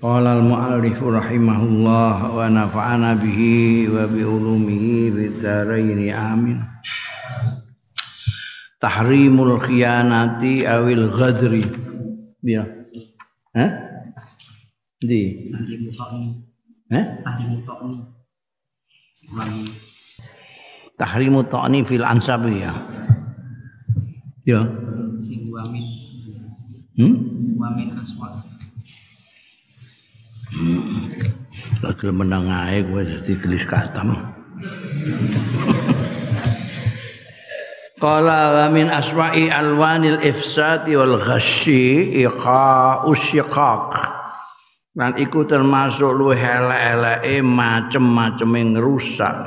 Qala al-mu'allif rahimahullah wa nafa'ana bihi wa bi ulumihi bidaraini amin. Tahrimul khiyanati awil ghadri. Ya. Hah? Di. Hah? Tahrimu ta'ni fil ansab ya. Ya. Hmm? wamin aswad Lagi menang ae kowe dadi gelis katam. Qala wa min aswa'i alwanil ifsati wal ghasyi iqa'us syiqaq. Lan iku termasuk luwih elek-eleke macem-maceme ngrusak.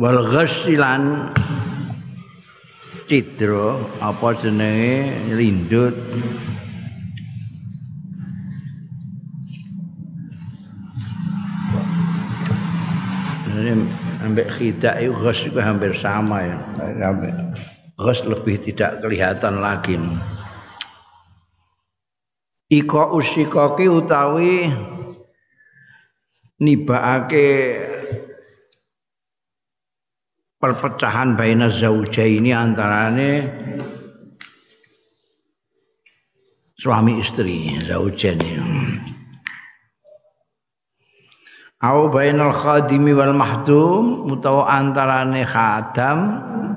Wal ghasyi lan apa jenenge lindut Jadi ambek khidak itu ghas itu hampir sama ya. Ambek lebih tidak kelihatan lagi. Iko usikoki utawi nibaake perpecahan baina zaujaini antarane suami istri zaujaini. Au bainal khadimi wal mahdum utawa antarane khadam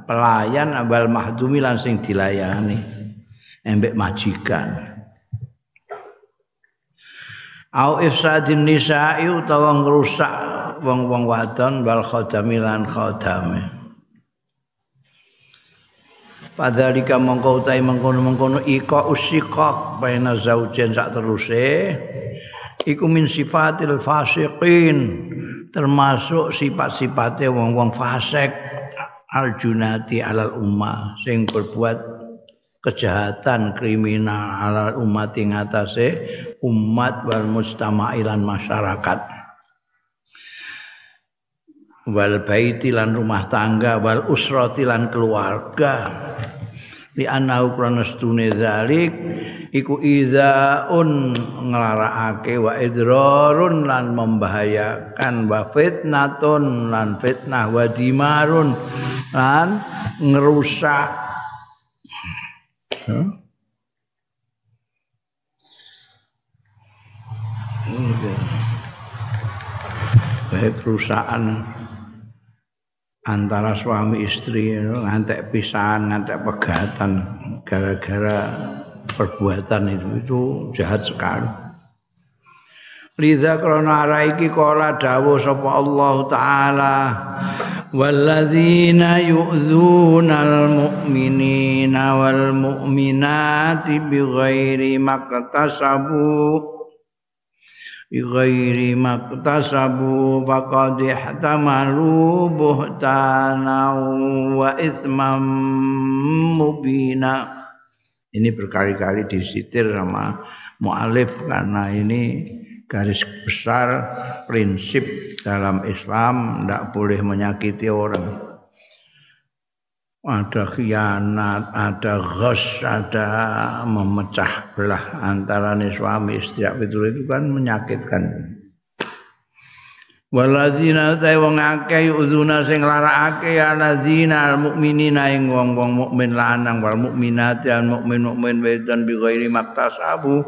pelayan wal mahdumi lan sing dilayani embek majikan. Au ifsadin nisa'i utawa ngrusak wong-wong wadon wal khadami lan khadame. Padhalika mongko utahe mengkono-mengkono ika usikak baina zaujain sak teruse iku min sifatil fasiqin termasuk sifat-sifate wong-wong fasik. Aljunati alal ummah sing berbuat kejahatan kriminal alal umat ing atase umat wal mustama'ilan masyarakat. Wal baiti lan rumah tangga wal usrati lan keluarga li annahu krana stune zalik iku idzaun nglarakake wa idrarun lan membahayakan wa fitnatun lan fitnah wa dimarun lan ngerusak. Huh? Baik kerusakan antara suami istri ngantek pisahan ngantek pegatan gara-gara perbuatan itu itu jahat sekali. Lidha ara iki kala dawuh sapa Allah taala walladzina yu'dzunal mu'minina wal mu'minati bighairi maktasabu bighairi maktasabu faqad ihtamalu buhtana wa itsman mubina. Ini berkali-kali disitir sama mualif karena ini garis besar prinsip dalam Islam tidak boleh menyakiti orang ada khianat, ada ghos, ada memecah belah antara suami istri itu itu kan menyakitkan. Waladzina ta wong akeh uzuna sing larakake aladzina almukminina ing wong-wong mukmin lanang wal mukminati al mukmin mukmin wedon bi ghairi maktasabu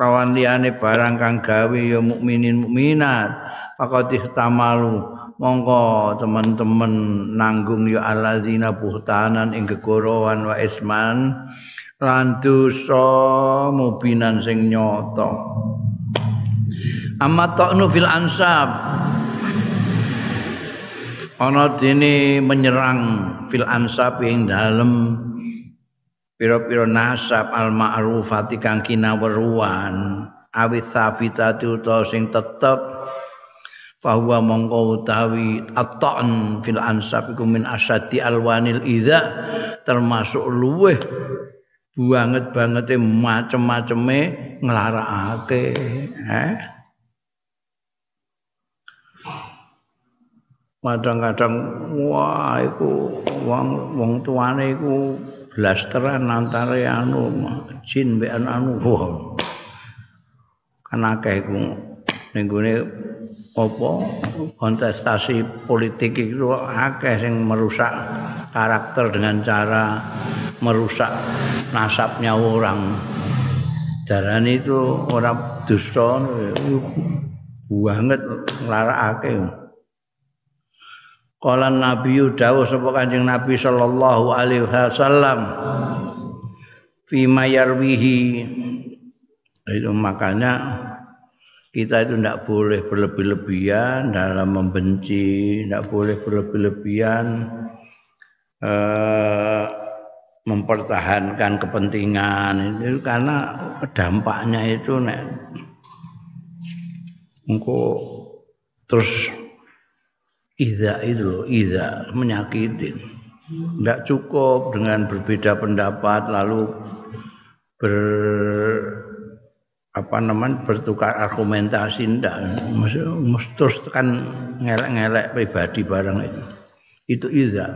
lawan liyane barang kang gawe ya mukminin mukminat faqad ihtamalu mongko teman-teman nanggung ya alladzina buhtanan ing gegorowan wa isman lan dosa mubinan sing nyata. Amma ta'nu fil ansab. Ana dene menyerang fil ansab ing dalem pira-pira nasab al ma'rufati kang kinaweruan. Awit sabitati utawa sing tetep fahuwa mongko utawi aton fil ansab iku min asyadi alwanil idza termasuk luweh banget bangete macem-maceme nglarakake eh. Kadang-kadang wah iku wong wong tuane iku blasteran antare anu jin mbek anu wah. Kan akeh iku ning apa kontestasi politik itu akeh sing merusak karakter dengan cara merusak nasabnya orang. Darah itu orang dusta banget nglarakake. Kala Nabi dawuh sapa Kanjeng Nabi sallallahu alaihi wasallam fi mayarwihi itu makanya kita itu tidak boleh berlebih-lebihan dalam membenci, tidak boleh berlebih-lebihan eh, mempertahankan kepentingan itu karena dampaknya itu nek engko terus ida itu loh, ida menyakiti. Tidak cukup dengan berbeda pendapat lalu ber apa namanya bertukar argumentasi ndak. Terus kan ngelek-ngelek pribadi barang itu. Itu iza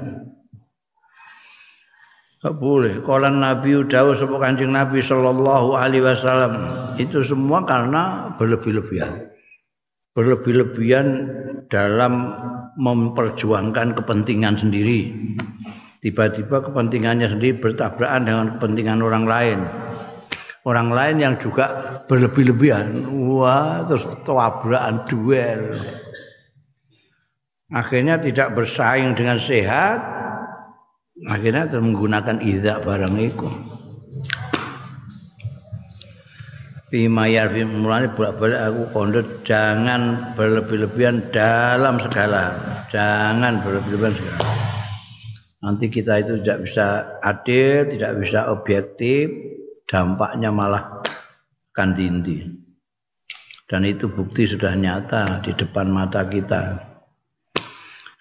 Gak boleh. Kalau Nabi Dawud sebut kancing Nabi Shallallahu Alaihi Wasallam itu semua karena berlebih-lebihan, berlebih-lebihan dalam memperjuangkan kepentingan sendiri. Tiba-tiba kepentingannya sendiri bertabrakan dengan kepentingan orang lain orang lain yang juga berlebih-lebihan. Wah terus tabrakan duel. Akhirnya tidak bersaing dengan sehat. Akhirnya terus menggunakan idak barang itu. Bima yarfi bolak-balik aku kondo jangan berlebih-lebihan dalam segala. Jangan berlebih-lebihan segala. Nanti kita itu tidak bisa adil tidak bisa objektif dampaknya malah akan tinggi. Dan itu bukti sudah nyata di depan mata kita.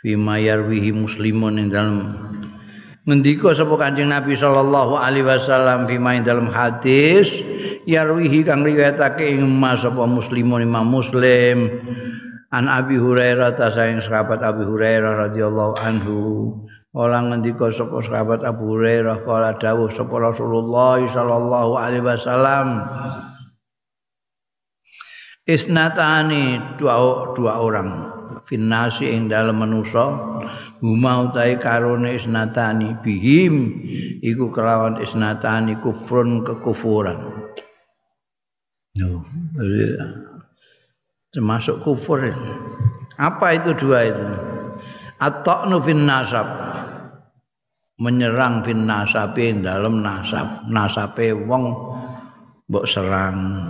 Fima yarwihi muslimun ing dalam ngendika sapa Kanjeng Nabi sallallahu alaihi wasallam fima ing dalam hadis yarwihi kang riwayatake ing mas muslimun Imam Muslim an Abi Hurairah ta saing sahabat Abi Hurairah radhiyallahu anhu Ola ngendika sapa sahabat Abu Hurairah kala dawuh sapa Rasulullah sallallahu alaihi wasallam Isnatani dua dua orang finnasi ing dalem manusa huma utahe karone isnatani bihim iku kelawan isnatani kufrun kekufuran. No, termasuk kufur apa itu dua itu? Fin nasab menyerang fin nasabe dalam nasab nasabe wong mbok serang.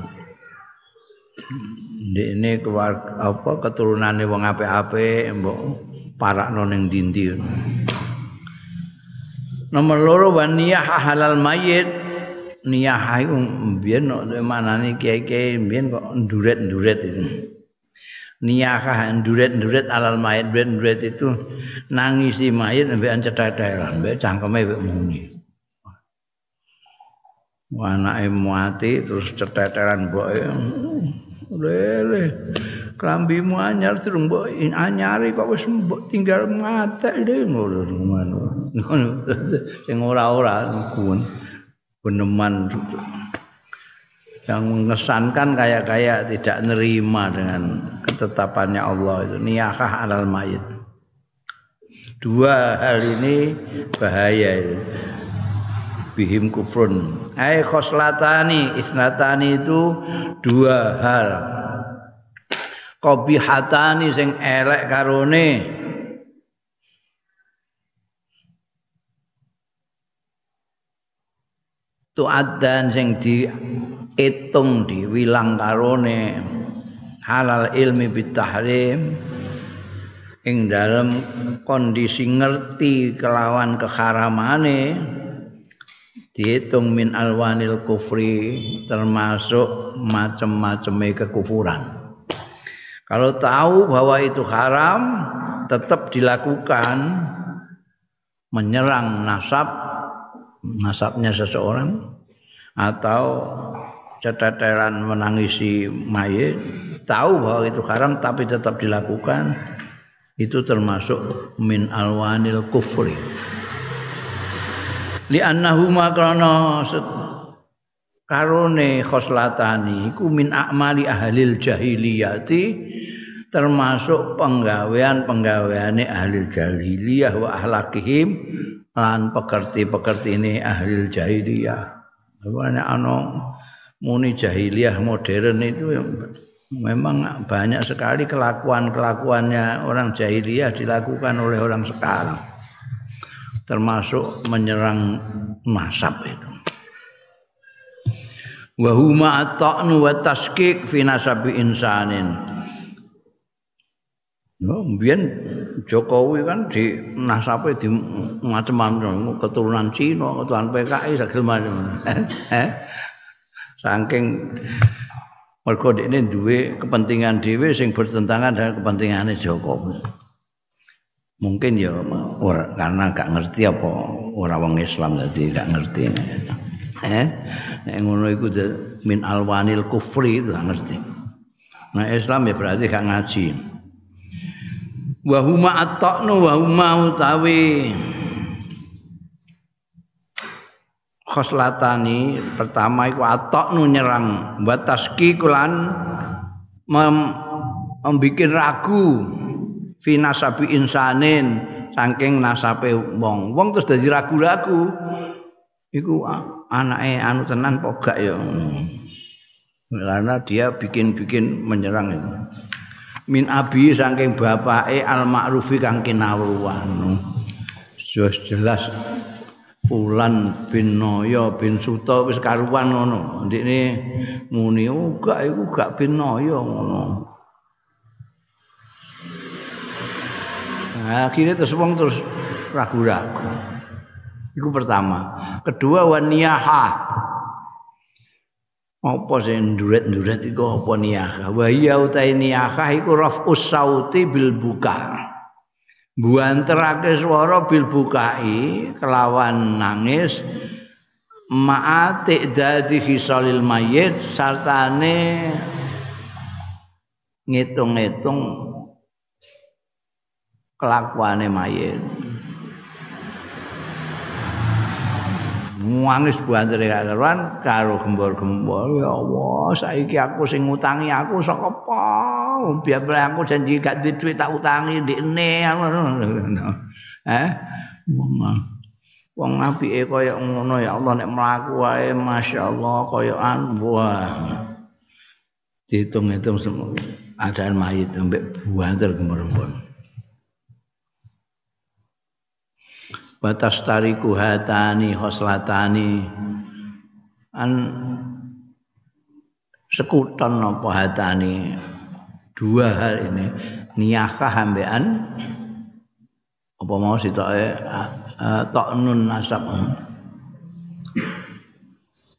Ini keluar apa keturunannya wong ape-ape mbok parakno ning dindi. Nomor loro wa niyah halal mayit. Niyah iku mbiyen nek manane kiai-kiai mbiyen kok nduret-nduret. itu niyakah nduret-nduret alal mayit nduret itu. Nangisi mayit mbek ceteteran mbek cangkeme mbek muni. Anake mati terus ceteteran mboke lele klambimu anyar terus mbok anyari kok wis mbok tinggal mate deh ngono ngono sing ora-ora kuwen beneman yang mengesankan kayak-kayak tidak nerima dengan ketetapannya Allah itu. Niyakah alal mayit. Dua hal ini bahaya itu. Bihim kufrun. Ay khoslatani isnatani itu dua hal. Qabihatani sing elek karone. Tu'addan sing di itung diwilang karone. Halal ilmi bitahrim. Ing dalam kondisi ngerti kelawan keharamane dihitung min alwanil kufri termasuk macam-macam kekufuran. Kalau tahu bahwa itu haram, tetap dilakukan. Menyerang nasab nasabnya seseorang atau ceteteran menangisi mayit tahu bahwa itu haram tapi tetap dilakukan itu termasuk min alwanil kufri li annahuma krana karone khoslatani iku min a'mali ahlil jahiliyati termasuk penggawean-penggaweane ahli jahiliyah wa ahlakihim lan pekerti-pekerti ini ahli jahiliyah. Banyak ana muni jahiliyah modern itu memang banyak sekali kelakuan-kelakuannya orang jahiliyah dilakukan oleh orang sekarang. Termasuk menyerang nasab itu. Wa huma at-ta'nu wa taskik fi nasabi insanin. No, biyen Jokowi kan di nasape di macam-macam keturunan Cina, keturunan PKI segala macam. Saking mergo dekne duwe kepentingan dhewe sing bertentangan dengan kepentingane Jokowi. Mungkin ya ora karena gak ngerti apa ora wong Islam dadi gak ngerti. Eh? Nek ngono iku min alwanil kufri itu gak ngerti. Nah Islam ya berarti gak ngaji wa huma ataqnu wa huma utawi khoslatani pertama iku ataqnu nyerang. Bataski kulan membikin ragu. Fi nasabi insanin saking nasabe wong. Wong terus dadi ragu-ragu. Iku anake anu tenan pogak ya. Karena dia bikin-bikin menyerang itu. Min abi saking bapake al ma'rufi kang kinawruan. Jelas Fulan bin Noyo bin Suto wis karuan ngono. Ndikne muni uga oh, iku gak bin Noyo ngono. Nah, akhirnya terus wong terus ragu-ragu. Iku pertama. Kedua waniyaha apa sing nduret-nduret iku apa niyakah wa iya utai niyakah iku raf'us sauti bil buka buanterake swara bil bukai kelawan nangis ma'ati dadi hisalil mayit sartane ngitung-ngitung kelakuane mayit Muangis buantere gak karuan karo gembor-gembor ya Allah saiki aku sing ngutangi aku saka apa? Biar aku janji gak duit duit tak utangi ndekne. Eh wong apike kaya ngono ya Allah nek mlaku wae masyaallah kaya an wah. Dihitung-hitung semua. Adaan mayit ambek buanter gembor-gembor batas tariku hatani khoslatani an sekuton apa hatani? Dua hal ini. Niyakah ambean apa mau sitoke uh, ta'nun nasab?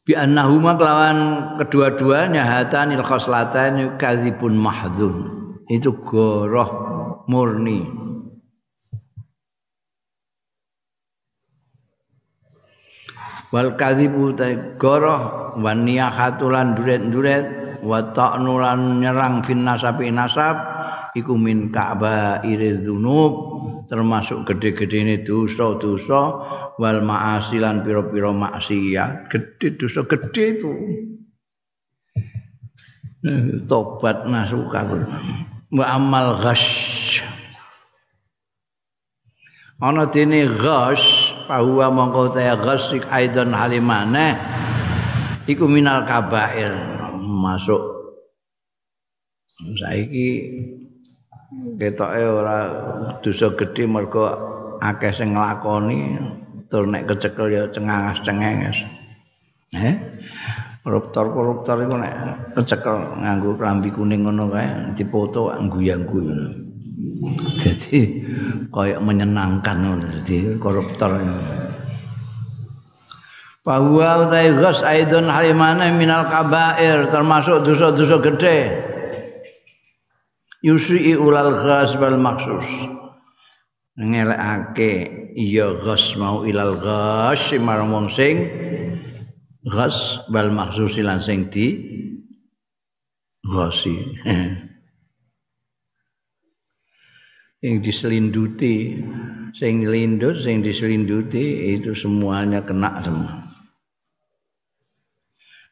Bi annahuma kelawan kedua-duanya hatanil khoslatan kadzibun mahdhun. Itu goroh murni wal kadzibu goroh wan niyahatulan duret-duret wa ta'nulan nyerang fin nasabi nasab iku min ka'ba dzunub termasuk gede-gede ini dosa-dosa wal ma'asilan piro-piro maksiat. Gede dosa gede itu. Tobat nasuka. Wa amal ghash. Ana dene ghash bahwa mongko ta ghasik aidan halimane iku minal kabair. Masuk. Saiki ketoke ora dosa gedhe mergo akeh sing nglakoni tur nek kecekel ya cengangas-cengenges eh koruptor-koruptor iku nek kecekel nganggo klambi kuning ngono kae dipoto angguyang-guyang jadi kayak menyenangkan jadi koruptor bahwa utai ghas aidon halimana minal kabair termasuk dosa-dosa gede. Yusri ulal ghas wal maksus. Ngelekake iya ghas mau ilal ghas marang wong sing ghas wal maksus lan sing di ghasi yang diselinduti sing lindut sing diselinduti itu semuanya kena semua.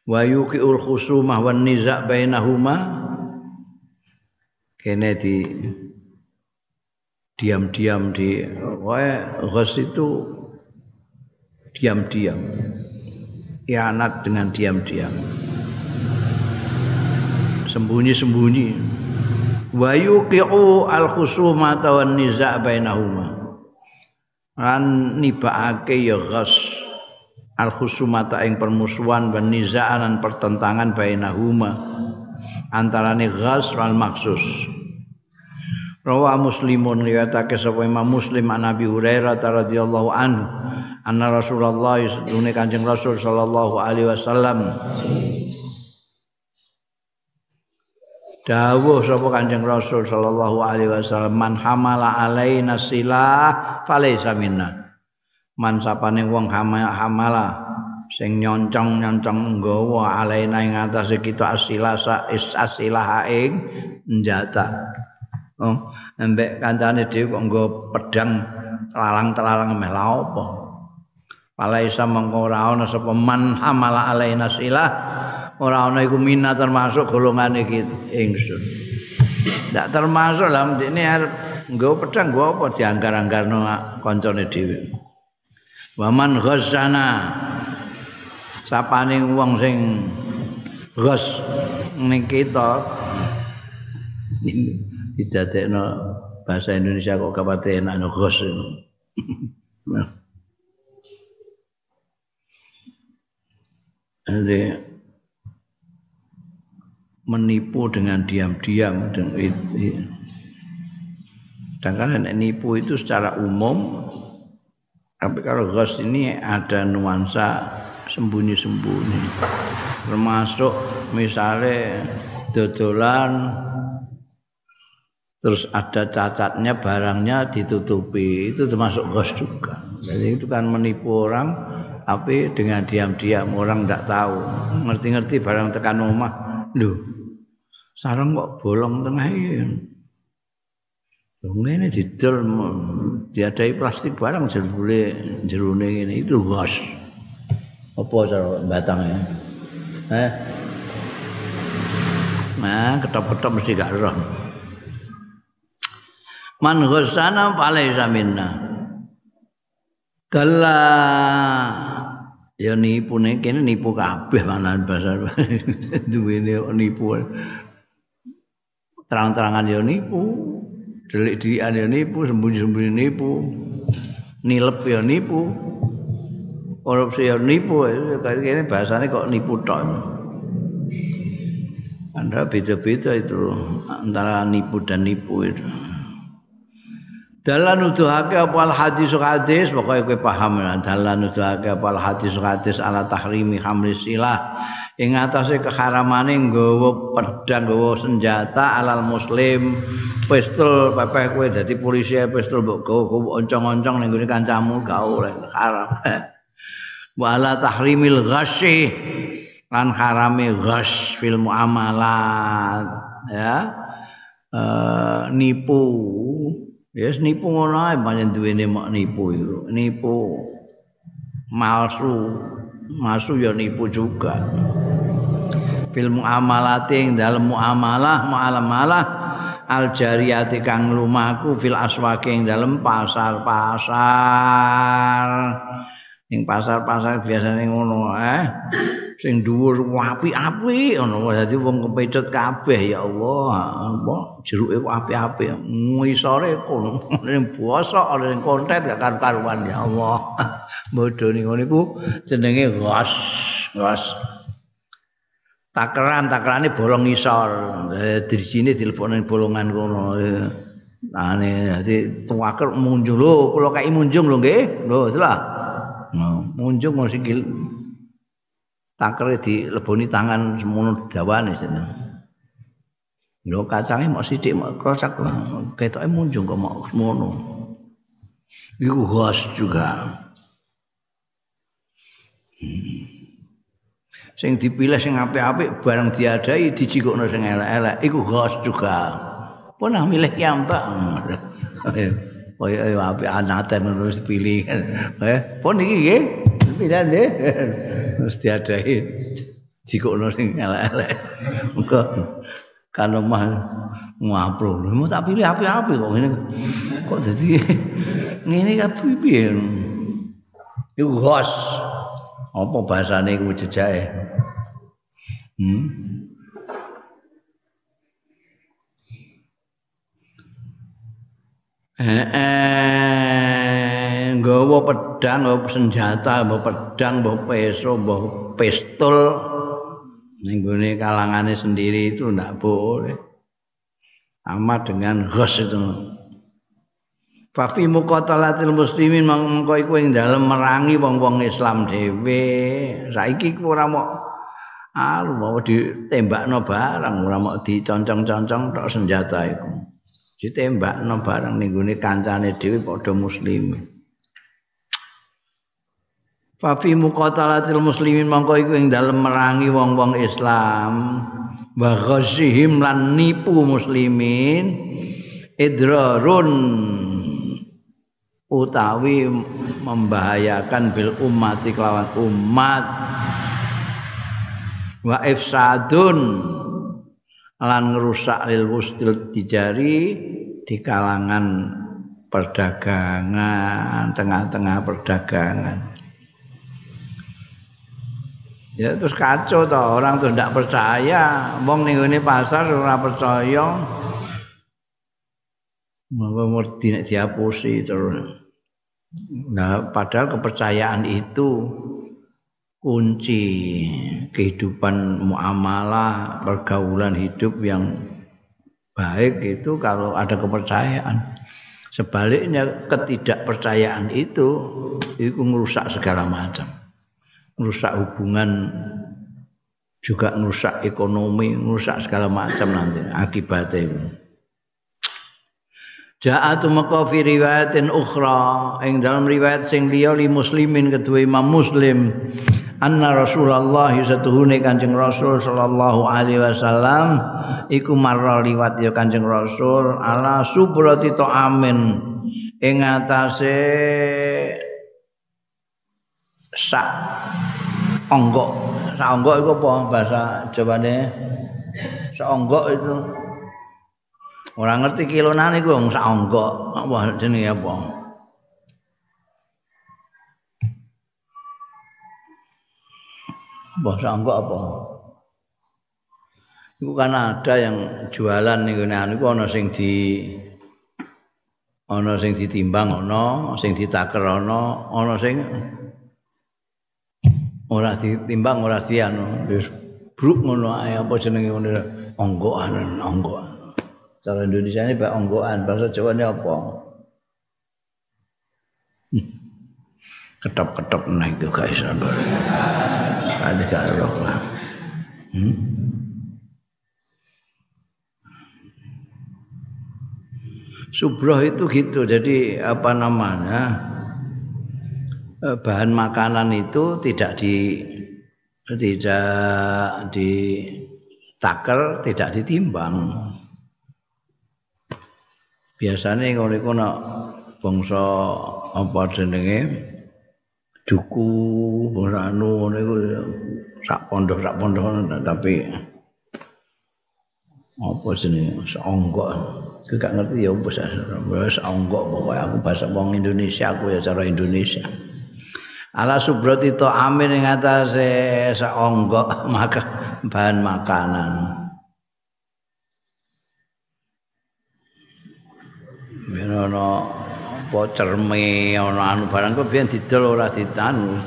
Wa yuqiul khusumah wan niza' bainahuma kene di diam-diam di wae ghas itu diam-diam. Ianat dengan diam-diam. Sembunyi-sembunyi wa yuqiu al khusumata wan niza' bainahuma. Lan nibakake ya ghas al khusumata ing permusuhan wan nizaan pertentangan bainahuma. Antarane ghas wal maksus. Rawa Muslimun riwayatake sapa Imam Muslim an Nabi Hurairah radhiyallahu anhu anna Rasulullah dune Kanjeng Rasul sallallahu alaihi wasallam dawuh sapa Kanjeng Rasul sallallahu alaihi wasallam man hamala alaina silah falaisa minna. Man sapane wong hamala sing nyoncong-nyoncong nggawa alaina ing atase kita asila sa asilah ing njata oh embek kancane dhewe kok nggo pedang lalang-lalang meh. La apa? Palaisa mengko ora ana sapa man hamala alaina silah ora ana iku minat termasuk golongan iki ingsun. Ndak termasuk lah ini arep nggo pedang nggo apa dianggar-anggarno kancane dhewe. Waman ghassana sapane wong sing ghas ning kita didadekno bahasa Indonesia kok kapate enak no ghas. Jadi menipu dengan diam-diam dan itu. Sedangkan nipu itu secara umum tapi kalau ghost ini ada nuansa sembunyi-sembunyi. Termasuk misalnya dodolan terus ada cacatnya barangnya ditutupi itu termasuk ghost juga. Jadi itu kan menipu orang tapi dengan diam-diam orang tidak tahu ngerti-ngerti barang tekan rumah loh sarang kok bolong tengah ini ngene didol diadai plastik barang jerune jerune ngene itu gas. Apa cara batangnya? Eh. Nah, ketop-ketop mesti gak roh. Man ghasana falaisa minna. Dalla ya nipu kene nipu kabeh mana bahasa duwene nipu. Terang-terangan ya nipu. delik dilikan ya nipu sembunyi-sembunyi nipu. Nilep ya nipu. Korupsi ya nipu. Ini bahasanya kok nipu tok. Anda beda-beda itu antara nipu dan nipu itu Dalam nuduhake apa al hadis hadis? Pokoknya kowe paham ya dalan nuduhake apa al hadis hadis ala tahrimi hamli silah. Ing atase keharamane nggawa pedang nggawa senjata alal muslim. Pistol pepeh kowe dadi polisi pistol mbok gawa oncong-oncong ning gone kancamu gak oleh haram. Wa ala tahrimil ghasyi lan harame ghasy fil muamalat ya. Uh, nipu Yes nipu ngono ae pancen duwene mak nipu iku. Nipu malsu. Malsu ya nipu juga. Fil muamalati ing dalem muamalah muamalah al jariyati kang lumaku fil aswaqi ing dalem pasar-pasar. Ing pasar-pasar biasane ngono eh. Sing dhuwur apik-apik ngono. Dadi wong kepecet kabeh ya Allah. Apa? Jeruke kok apik-apik. Ngisore kono. Ning bosok ning kontet gak karuan ya Allah. Bodho ning ngono iku jenenge ghas ghas takeran takerane bolong ngisor. Dari sini telepon bolongan kono. Ane dadi tuwaker munjung. Lho kula kai munjung lho nggih. Lho salah munjung mesti takere dileboni tangan semono dawane jeneng. Lho kacange mok sithik mok krosak ketoke munjung kok mok ngono. Iku khas juga. Hmm. Sing dipilih sing apik-apik barang diadai dijikokno sing elek-elek iku khas juga. Pernah milih kiambak. Kaya apik anaten terus pilih. Eh, pun iki nggih. Pindah nggih. Terus diadai jikokno sing elek-elek. Muga kan omah ngaplo. Mau tak pilih apik-apik kok ngene. Kok dadi ngene kabeh piye? Iku khas. Apa bahasane iku jejake? Hmm. Eh, nggawa pedang, nggawa senjata, nggawa pedang, nggawa peso, nggawa pistol ning gone kalangane sendiri itu ndak boleh. Sama dengan ghos itu. Fa fi muqatalatil muslimin mangko iku ing dalem merangi wong-wong Islam dhewe. Saiki ku ora mau anu mau ditembakno barang, ora mau diconcong-concong tok senjata iku. Ditembakno barang ning gone kancane dhewe padha muslimin. Fa fi muqatalatil muslimin mangko iku ing dalem merangi wong-wong Islam. Wa ghasihim lan nipu muslimin idrarun utawi membahayakan bil umat kelawan umat wa ifsadun lan ngerusak lil wustil dijari di kalangan perdagangan tengah-tengah perdagangan ya terus kacau toh orang tuh tidak percaya wong ning pasar ora percaya Maka mesti nek diapusi terus. Nah, padahal kepercayaan itu kunci kehidupan muamalah, pergaulan hidup yang baik itu kalau ada kepercayaan. Sebaliknya ketidakpercayaan itu itu merusak segala macam. Merusak hubungan juga merusak ekonomi, merusak segala macam nanti akibatnya. Ja'atu maka fi riwayatin ukhra ing dalam riwayat sing liya li muslimin kedua Imam Muslim anna Rasulullah satuhune Kanjeng Rasul sallallahu alaihi wasallam iku marra liwat ya Kanjeng Rasul ala subrati amin ing atase sak onggok sak onggok iku apa bahasa Jawane sak onggok itu Ora ngerti kilonane iku wong sak angka. Apa jenenge apa? Sak angka apa? Iku kan ada yang jualan ngene anu iku ana sing di ana sing ditimbang ana, sing ditaker ana, ana sing ora ditimbang ora dianu. Wis bruk ngono ae apa jenenge ngene anggoan, anggoan. Cara Indonesia ini bak onggoan, bahasa Jawa ini apa? Ketop-ketop naik ke kaisar baru. Ada gak roh lah. Hmm? Subroh itu gitu, jadi apa namanya bahan makanan itu tidak di tidak di taker, tidak ditimbang. biasane ngono iku nek bangsa apa jenenge? Duku bangsa anu iku sak pondok sak pondok tapi apa jenenge? Seonggok aku gak ngerti ya bahasa seonggok pokoke aku bahasa wong Indonesia aku ya cara Indonesia ala subrati to amin ing atase seonggok maka bahan makanan. Ben ana apa cerme ana anu barang kok biyen didol ora ditanu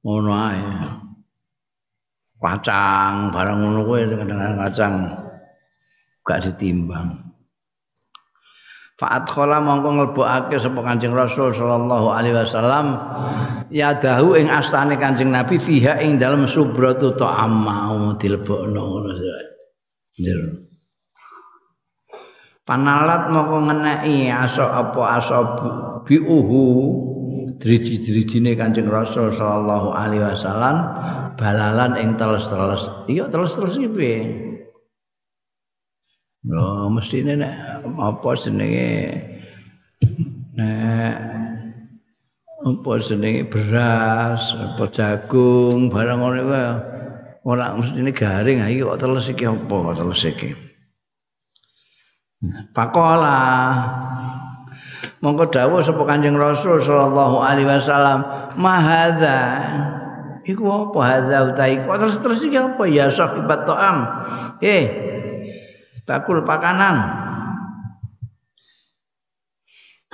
ngono ae. Kacang barang ngono kuwi kacang gak ditimbang Fa'at khala mongko nglebokake sapa Kanjeng Rasul sallallahu alaihi wasallam ya dahu ing astane Kanjeng Nabi fiha ing dalam subratu ta'am mau dilebokno ngono jero panalat moko ngeneki aso apa aso biuhu driji-drijine Kanjeng Rasul sallallahu alaihi wasallam balalan ing teles-teles. Iya teles-teles iki piye Lho mestine nek apa jenenge nek apa jenenge beras, apa jagung, barang ngono kuwi ora mestine garing ayo kok teles iki apa teles iki. Pakola Monggo dawuh sapa Kanjeng Rasul sallallahu alaihi wasallam, "Mahadza." Iku apa hadza utai? Kok terus terus iki apa ya sahibat ta'am? Eh, bakul pakanan.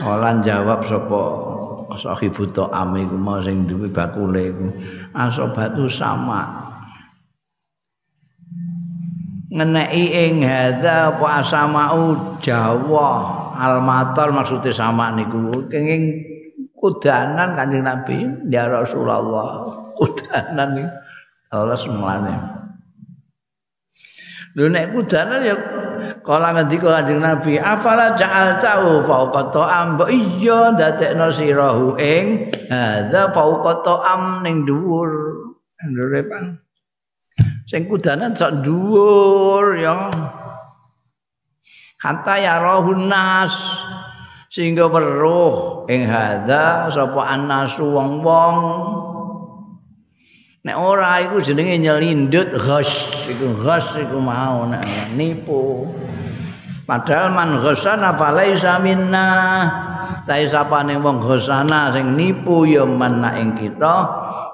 Olan jawab sapa sahibu ta'am iku mau sing duwe bakule iku. Asobatu sama. ngeneki ing hadza apa asamau Jawa almatar maksudnya sama niku kenging kudanan Kanjeng Nabi ya Rasulullah kudanan iki Allah semulane lho nek kudanan ya kala ngendika Kanjeng Nabi afala ja'al ta'u fauqa ta'am iya dadekno sirahu ing hadza fauqa ta'am ning dhuwur. Ndure Pak sing kudanan sak dhuwur ya. Kata ya rohun nas sehingga weruh. Ing hadza sapa annasu wong-wong nek ora iku jenenge nyelindut ghas iku ghas iku mau nek nipu. Padahal man ghasana falaisa minna. Tapi sapane wong ghasana sing nipu ya man ing kita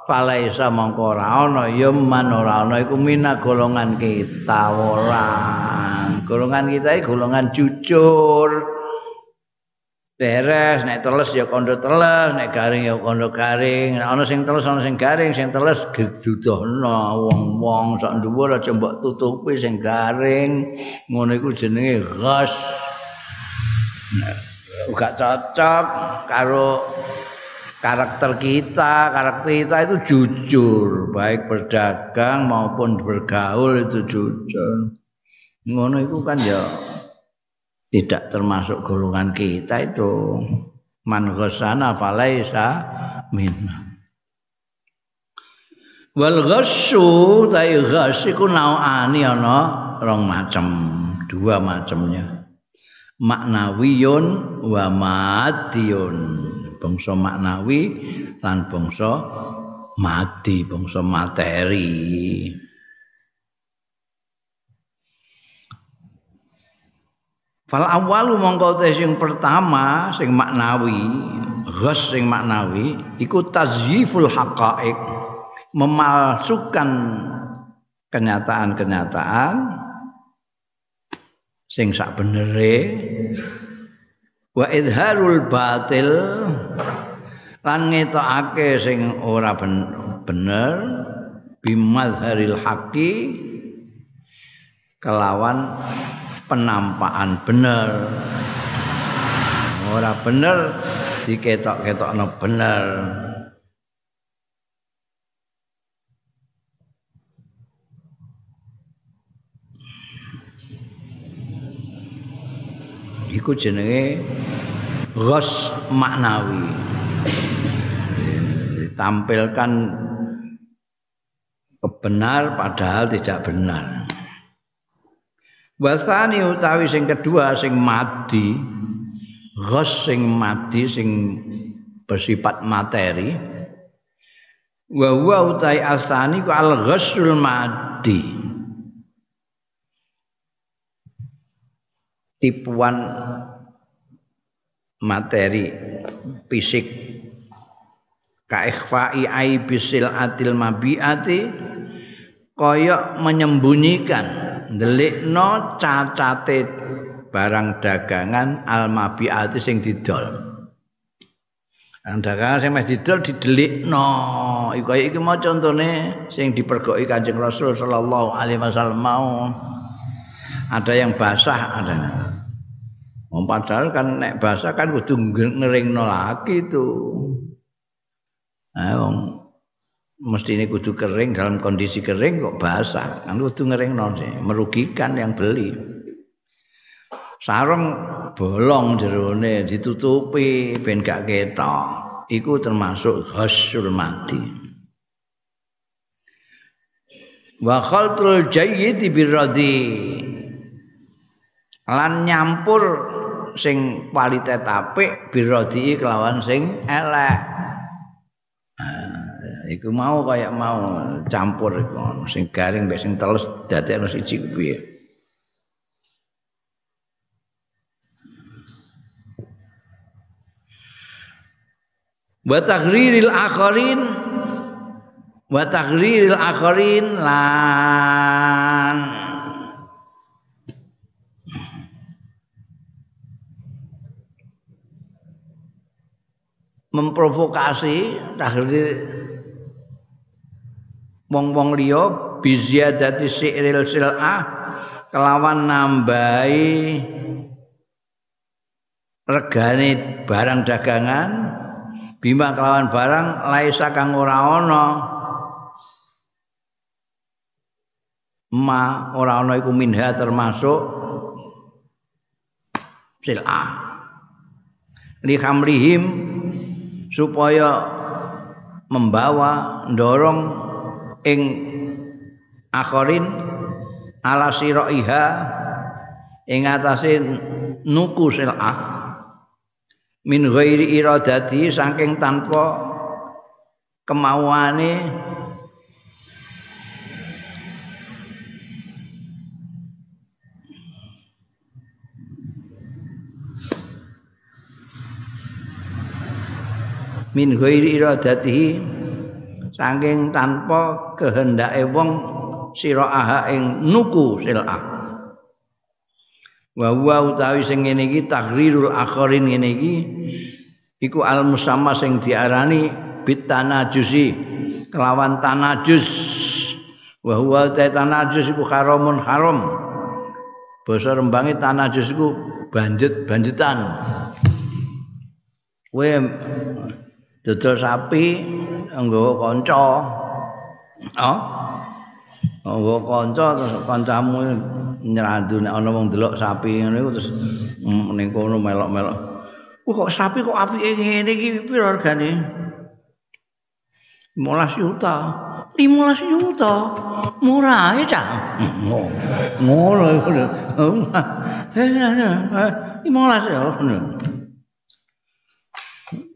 falaisa mongko ora ana ya man ora ana. Iku mina golongan kita ora. Golongan kita iki golongan jujur beres nek teles ya kondo teles nek garing ya kondo garing. Nek ana sing teles ana sing garing sing teles gedudohno wong-wong. Sak dhuwur aja mbok tutupi sing garing. Ngono iku jenenge ghas gak cocok karo karakter kita, karakter kita itu jujur, baik berdagang maupun bergaul itu jujur. Ngono itu kan ya tidak termasuk golongan kita itu. Man ghasana falaisa minna. Wal ghassu tai ghass iku nauani ana rong macam, dua macamnya. Maknawiyun wa madiyun. bangsa maknawi lan bangsa mati bangsa materi Fal awalu mongko sing pertama sing maknawi ghas sing maknawi iku tazyiful haqaiq memalsukan kenyataan-kenyataan sing sak benere wa idharul batil lan ngetokake sing ora bener bimadharil haqi kelawan penampakan bener. Ora bener diketok-ketokno bener. Iku jenenge ghos maknawi. Ditampilkan benar padahal tidak benar wasani utawi sing kedua sing mati ghos sing mati sing bersifat materi. Wa huwa utai asani ku al ghasul mati tipuan materi fisik. Kaikfai aibisil atil mabiati koyok menyembunyikan delikno cacate barang dagangan al mabiati sing didol. Barang dagangan sing meh didol didelikno. Iku kaya iki mau contone sing dipergoki Kanjeng Rasul sallallahu alaihi wasallam mau. Ada yang basah ada Oh, padahal kan nek basah kan kudu ngeringno lagi itu. Nah, mesti kudu kering dalam kondisi kering kok basah. Kan kudu ngering sih merugikan yang beli. Sarung bolong jerone ditutupi ben gak ketok. Iku termasuk ghasul mati. Wa khaltul jayyid birradi. Lan nyampur sing kualitas apik birradi kelawan sing elek iku mau kaya mau campur iku sing garing mbek sing telus dadekno siji piye? Wa taghriril akharin wa taghriril akharin lan. Memprovokasi tahrir wong-wong liya biziadati si'ril sil'ah kelawan nambahi regane barang dagangan bima kelawan barang laisa kang ora ana. Ma ora ana iku minha termasuk sil'ah. Li khamrihim supaya membawa dorong ing akhirin ala siraiha ing atase nuku sil'ah min ghairi iradati saking tanpa kemauane min ghairi iradatihi saking tanpa kehendake wong sira aha ing nuku sil'ah. Wa utawi sing ngene iki taghrirul akhirin ngene iki iku al musamma sing diarani bitanajusi kelawan tanajus. Wa huwa tanajus iku haramun haram. Basa rembange tanajus iku banjet banjetan kowe dodol sapi nggawa kanca. Oh. Nggawa kanca terus kancamu nyrandu nek ana wong delok sapi iku terus ning kono melok-melok. kok sapi kok apike ngene iki piro regane? 15 juta. 15 juta. Murah ya, Cak. Ngono ngono. 15 ya.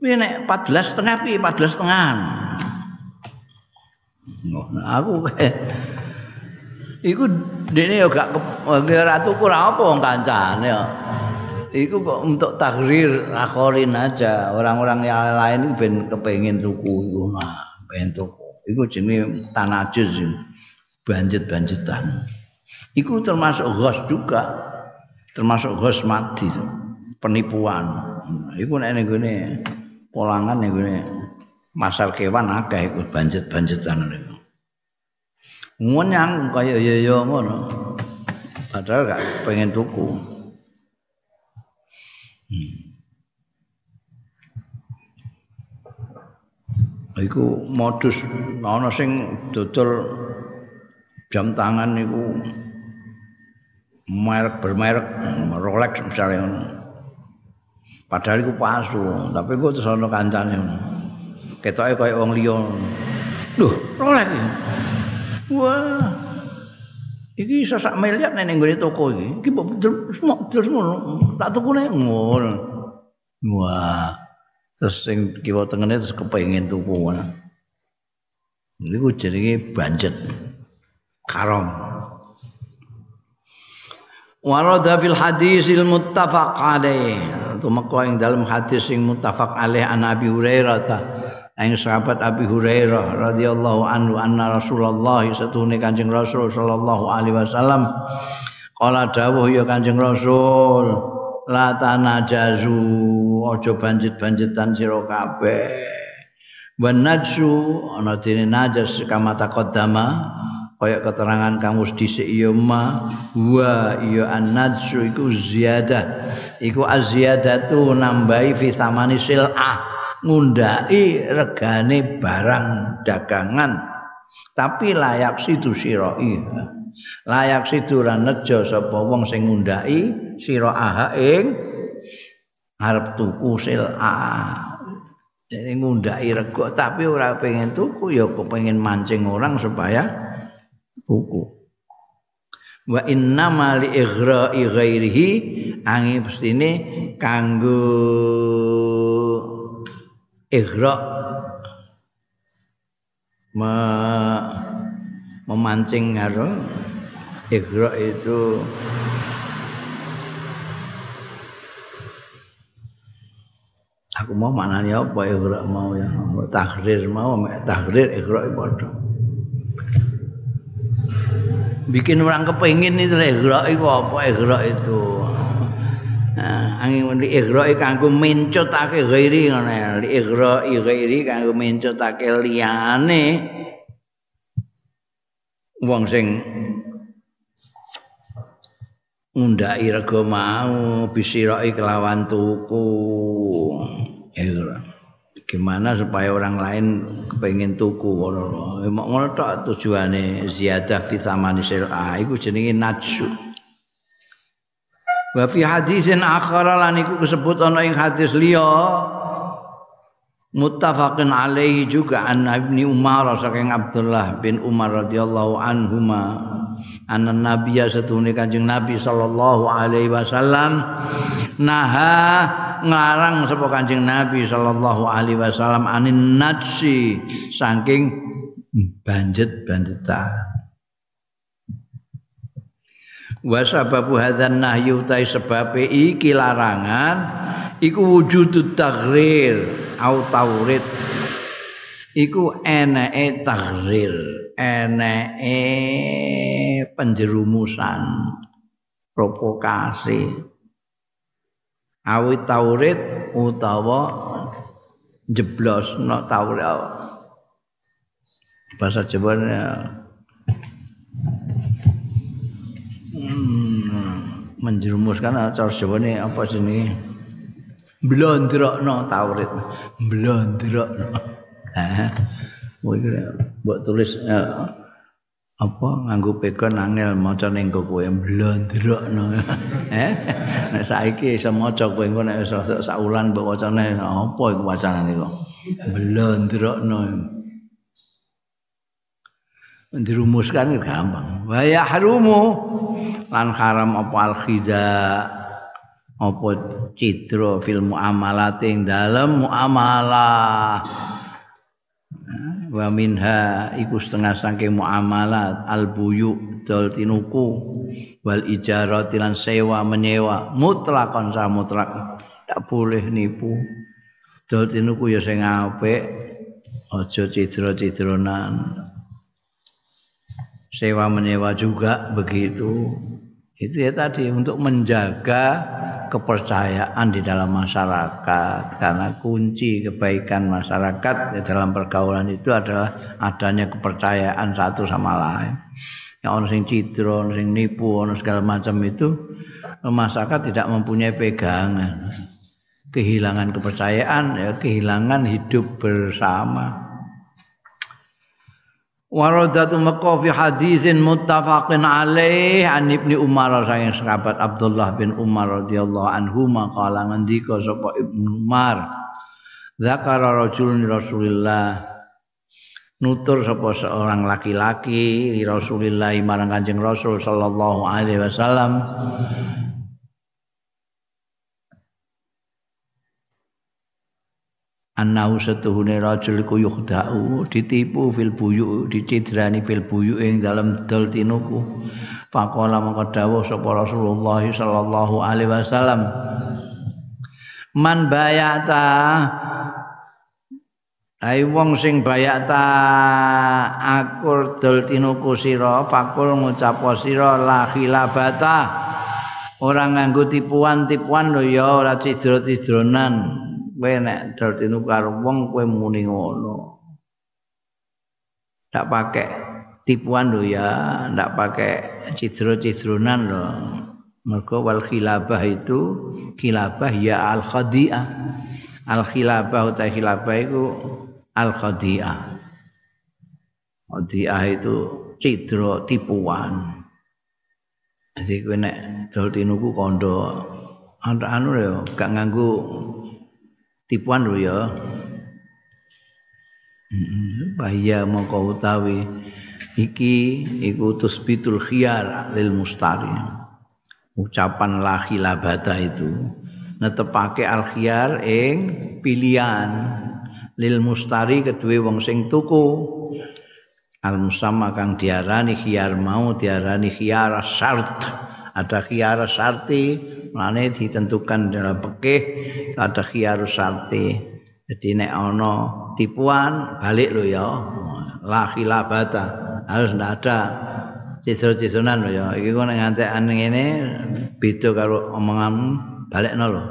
Nek 14 setengah piye 14 setengah. aku iku dene yo gak ora tuku ora apa wong kancane yo. Iku kok untuk takrir akhirin aja. Orang-orang yang lain ben kepengin tuku iku. Nah, ben tuku. Iku jenenge tanajus. Banjet-banjetan. Iku termasuk ghos juga. Termasuk ghos mati. Penipuan. Iku nek ngene polangan ngene masal kewan akeh iku banjet-banjetan niku. Ngunyang kaya ya ngono. Padahal gak pengen tuku. Hmm. Iku modus ana sing dodol jam tangan niku merek bermerek Rolex misalnya. Padahal iku palsu, tapi kok terus ana kancane. Ketoke kaya wong liya. Loh, Rolex. Wah. Iki iso sak miliar nek ning toko iki. Iki mbok terus ngono. Tak tukune ngono. Wah. Terus sing kiwa tengene terus kepengin tuku ngono. Niku jenenge banjet. Karom. Warada fil hadisil muttafaq alaih. Tumeka ing dalam hadis sing muttafaq alaih an Abi Hurairah Aing sahabat Abi Hurairah radhiyallahu anhu anna Rasulullah satune Kanjeng Rasul sallallahu alaihi wasallam. Kala dawuh ya Kanjeng Rasul la tanajazu aja banjit-banjitan sira kabeh. Wan najsu ana dene najas kama taqaddama kaya keterangan kamu dhisik ya ma wa ya an-najsu iku ziyadah. Iku aziyadatu nambahi fi thamani sil'ah ngundai regane barang dagangan. Tapi layak situ siroi layak situ ra nejo sapa wong sing ngundai sira aha ing arep tuku sila Jadi ngundai rego tapi ora pengen tuku ya pengen mancing orang supaya tuku. Wa inna ma li ighra'i ghairihi angi pestine kanggo ighra. Me, memancing karo ighra itu. Aku mau maknanya apa ikhra mau ya? Tahrir mau tahrir ikhra padha bikin orang kepengin itu ikhra itu apa ikhra itu. Nah, angin li ikhra kanggo mencotake ghairi ngono li ikhra ghairi kanggo mencotake liyane. Wong sing ngundai rego mau bisirai kelawan tuku gimana supaya orang lain kepengen tuku ngono ngono tok tujuane ziyadah fi thamani sir'a iku jenenge najsu. Wa fi hadisin akhara lan iku disebut ana ing hadis liya muttafaqun alaihi juga an Ibnu Umar saking Abdullah bin Umar radhiyallahu anhuma anna nabiyya satune kanjeng Nabi sallallahu alaihi wasallam naha nglarang sapa kanjeng Nabi sallallahu alaihi wasallam anin najsi saking banjet banjetan wa sababu hadzan nahyu ta sebab iki larangan iku wujudut taghrir au taurid. Iku eneke taghrir eneke penjerumusan provokasi awit taurid utawa jeblos no taurid bahasa Jawa Hmm, menjerumuskan cara Jawa ini apa sini blondrokno taurid blondrokno. Eh buat tulis eh, apa? Nganggo pegon angel maca ning kowe. Blondrokno eh? Nek saiki iso maca kowe engko nek saulan mbok wacane. Apa iku wacanane kok blondrokno dirumuskan gampang. Wa yahrumu lan haram apa al khida? Apa citra fil muamalat ing dalem muamalah wa minha iku setengah saking muamalat al buyu dol tinuku wal ijarah lan sewa menyewa mutlakon sa mutlak. Tak boleh nipu. Dol tinuku ya sing apik aja cidra-cidronan sewa menyewa juga begitu. Itu ya tadi untuk menjaga kepercayaan di dalam masyarakat. Karena kunci kebaikan masyarakat di dalam pergaulan itu adalah adanya kepercayaan satu sama lain. Yang orang sing cidro, orang sing nipu, orang segala macam itu masyarakat tidak mempunyai pegangan. Kehilangan kepercayaan ya kehilangan hidup bersama Waradatu Mekah fi hadisin muttafaqin alaih. An Ibnu Umar sayang sahabat Abdullah bin Umar radhiyallahu anhu maqala ngendika sapa Ibnu Umar Zakara rajulun Rasulillah. Nutur sapa seorang laki-laki di Rasulillah marang Kanjeng Rasul sallallahu alaihi wasallam annahu satuhune rajul iku yukhda'u ditipu fil buyu dicidrani fil buyu ing dalam dol tinuku. Faqala maka dawuh sapa Rasulullah sallallahu alaihi wasallam man bayata Ai wong sing bayata akur dol tinuku sira fakul ngucap sira la khilabata. Ora nganggo tipuan-tipuan lho ya ora cidro-cidronan kowe nek dol tinu karo wong kowe muni ngono. Ndak pakai tipuan lho ya ndak pakai cidro-cidronan lho. Mergo wal khilabah itu khilafah ya al khadi'ah al khilafah uta khilafah iku al khadi'ah khadi'ah itu cidra tipuan. Jadi kowe nek dol tinuku kondo ana anu ya gak nganggo tipuan lho ya. Bahaya mongko utawi iki iku tusbitul khiyar lil mustari. Ucapan la khilabata itu netepake al khiyar ing pilihan. Lil mustari kedue wong sing tuku. Al musamma kang diarani khiyar mau diarani khiyar syart. Ada khiyar syarti mane ditentukan dalam pekeh ada khiyar syarti jadi nek ana tipuan balik lo ya. La khilabata harus ndak ada cisor-cisonan lo ya. Iki kok nek ngantekan ngene beda karo omongan balekno lho.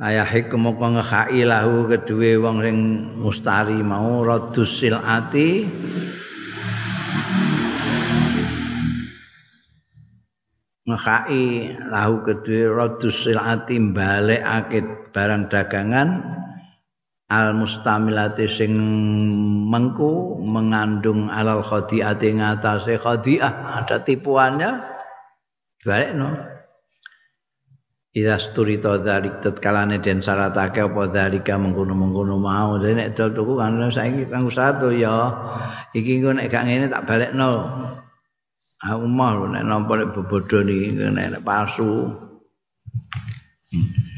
Ayah hikum kok ngekhai lahu kedue wong sing mustari mau radus silati ngekhai lahu kedue radus silati balekake barang dagangan. Al mustamilati sing mengku mengandung alal khadiati ngatasé khadiah. Ada tipuannya balik no Ida sturi to dalik tetkalane den syaratake apa dalika mengkono-mengkono mau. Dene nek dol tuku kan saiki kanggo satu ya. Iki engko nek gak ngene tak balekno aku mah nek nampa nek bebodo niki nek palsu.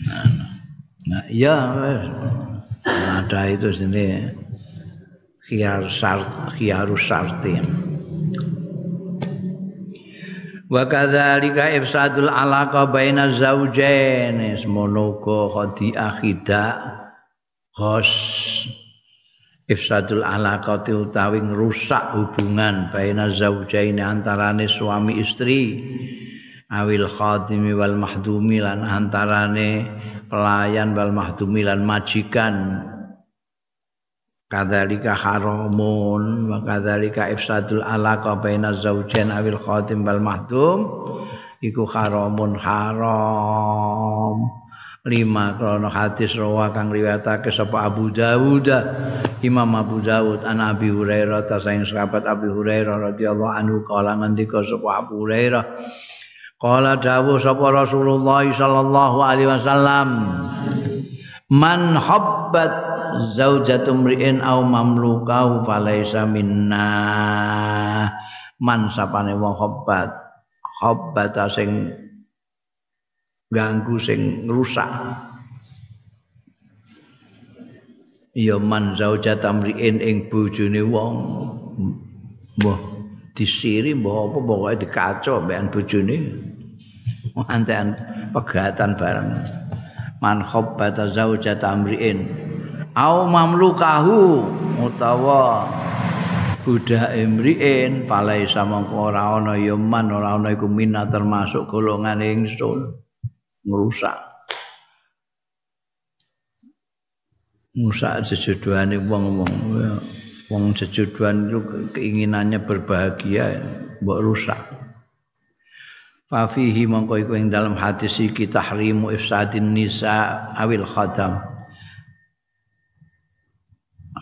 Nah, nah iya ada itu sini. Khiyar syart khiyarus syartin wa kadzalika ifsadul alaqa baina zaujain semono khadi akhida khos ifsadul alaqa utawi ngrusak hubungan baina zaujain antarane suami istri awil khadimi wal mahdumi lan antarane pelayan wal mahdumi lan majikan. Kadzalika haramun wa kadzalika ifsadul alaqa baina zaujain awil khatim wal mahdum iku haramun haram. Lima krono hadis rawa kang riwayatake sapa Abu Dawud Imam Abu Dawud an Abi Hurairah ta saing sahabat Abi Hurairah radhiyallahu anhu kala ngendika sapa Abu Hurairah Kala dawuh sapa Rasulullah sallallahu alaihi wasallam Man habbat zaujatum ri'in au mamlukahu falaisa minna. Man sapane wong khobat khobat sing ganggu sing rusak ya man zaujatam ri'in ing bojone wong. Mbah disiri mbah apa pokoke dikaco mbekan bojone. Antean pegatan bareng. Man khobbata zaujatam ri'in au mamlukahu utawa budak imriin falaisa mongko ora ana ya man ora ana iku minat termasuk golongan ingsun. Ngrusak ngrusak jejodohane wong-wong. Wong jejodohan itu keinginannya berbahagia mbok rusak. Fafihi mongko iku ing dalam hadis iki tahrimu ifsadin nisa awil khadam.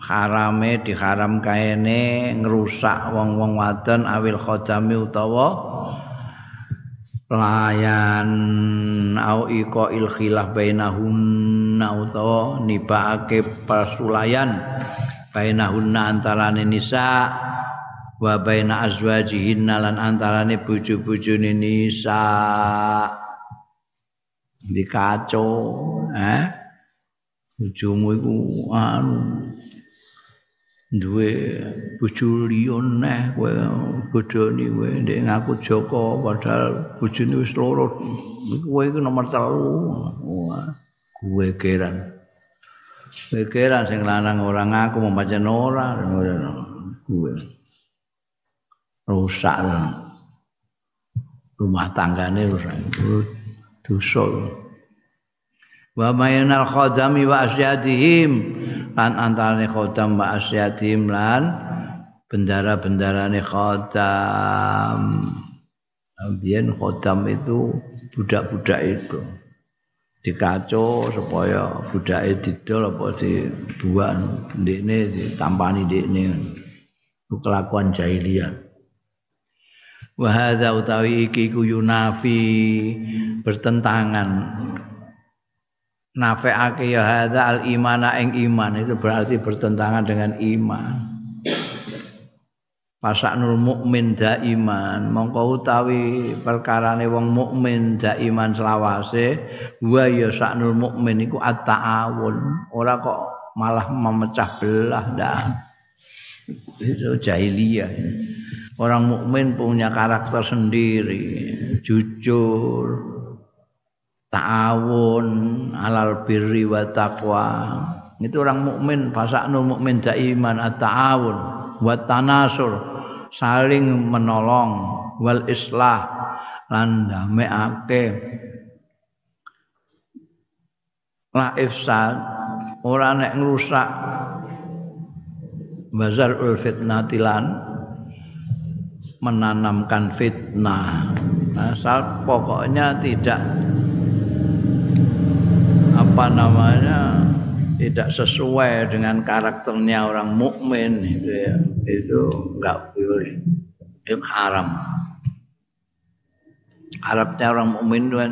Harame diharam kaene ngrusak wong-wong wadon awil khodami utawa layan. Au iko il khilaf bainahunna utawa nibake pasulayan bainahunna antarane nisa wa baina azwajihinna lan antarane bojo-bojone nisa. Dikaco eh? Bojomu iku anu duwe bojo liya neh kowe bodoni kowe ndek ngaku Joko padahal bojone wis loro. Kowe iku nomor 3 kowe keran kowe keran sing lanang ora ngaku pancen ora. Kowe rusak rumah tanggane rusak. Dosa wa mayanal khadami wa asyadihim lan antarane khodam wa asyadihim lan bendara-bendarane khodam biyen khodam itu budak-budak itu. Dikaco supaya budake didol apa dibuang ndekne ditampani ndekne. Kelakuan jahiliyah. Wa hadza utawi iki ku yunafi bertentangan nafeake ya hadza al imana ing iman. Itu berarti bertentangan dengan iman. Fasaknul mukmin daiman. Mongko utawi perkarane wong mukmin daiman selawase wa ya saknul mukmin iku at-ta'awun. Ora kok malah memecah belah dah itu jahiliyah. Orang mukmin punya karakter sendiri jujur ta'awun alal birri wa taqwa. Itu orang mukmin fasaknul mukmin daiman at-ta'awun wa tanasur saling menolong wal islah lan damekake. La ifsad ora nek ngrusak bazar ul fitnatilan menanamkan fitnah. Asal pokoknya tidak apa namanya tidak sesuai dengan karakternya orang mukmin itu ya itu enggak boleh itu haram Harapnya orang mukmin itu kan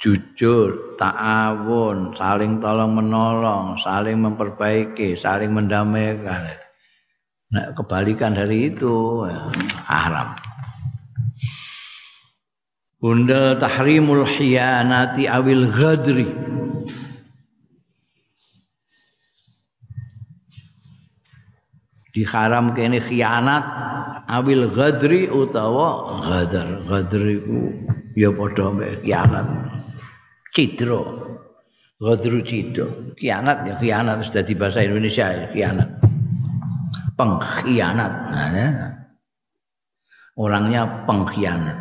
jujur, ta'awun, saling tolong menolong, saling memperbaiki, saling mendamaikan. Nah, kebalikan dari itu ya, haram. Bunda tahrimul hiyanati awil ghadri diharam kene khianat awil ghadri utawa ghadar. Ghadri ku ya padha mek khianat. Cidro ghadru cidro khianat ya khianat sudah di bahasa Indonesia ya khianat. Pengkhianat. Nah, ya. orangnya pengkhianat.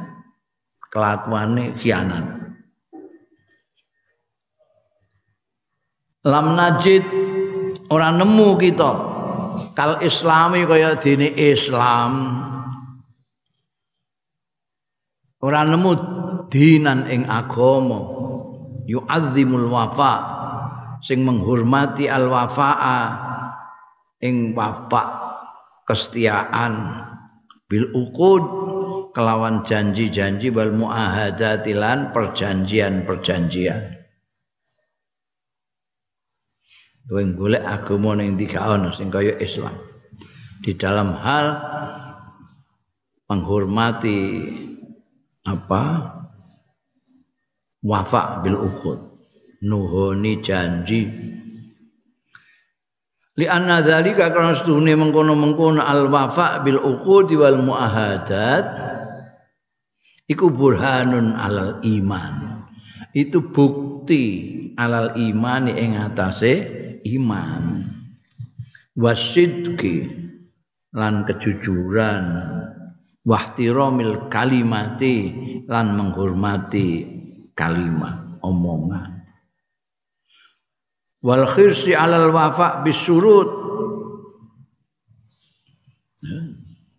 Kelakuannya khianat. Lam najid orang nemu kita kal islami kaya dini Islam. Ora nemu dinan ing agama. Yu'azzimul wafa. Sing menghormati al wafaa ing wafa kesetiaan. Bil uqud. Kelawan janji-janji wal muahadatilan perjanjian-perjanjian kowe golek agama ning tiga ana sing kaya Islam. Di dalam hal menghormati apa? Wafa bil ukhud nuhoni janji. Li anna dzalika karena sedune mengkono-mengkono al wafa bil uqud wal muahadat iku burhanun alal iman. Itu bukti alal iman ing atase iman wasidki lan kejujuran wahtiramil kalimati lan menghormati kalimat omongan. Wal khirsi alal wafa bisurut.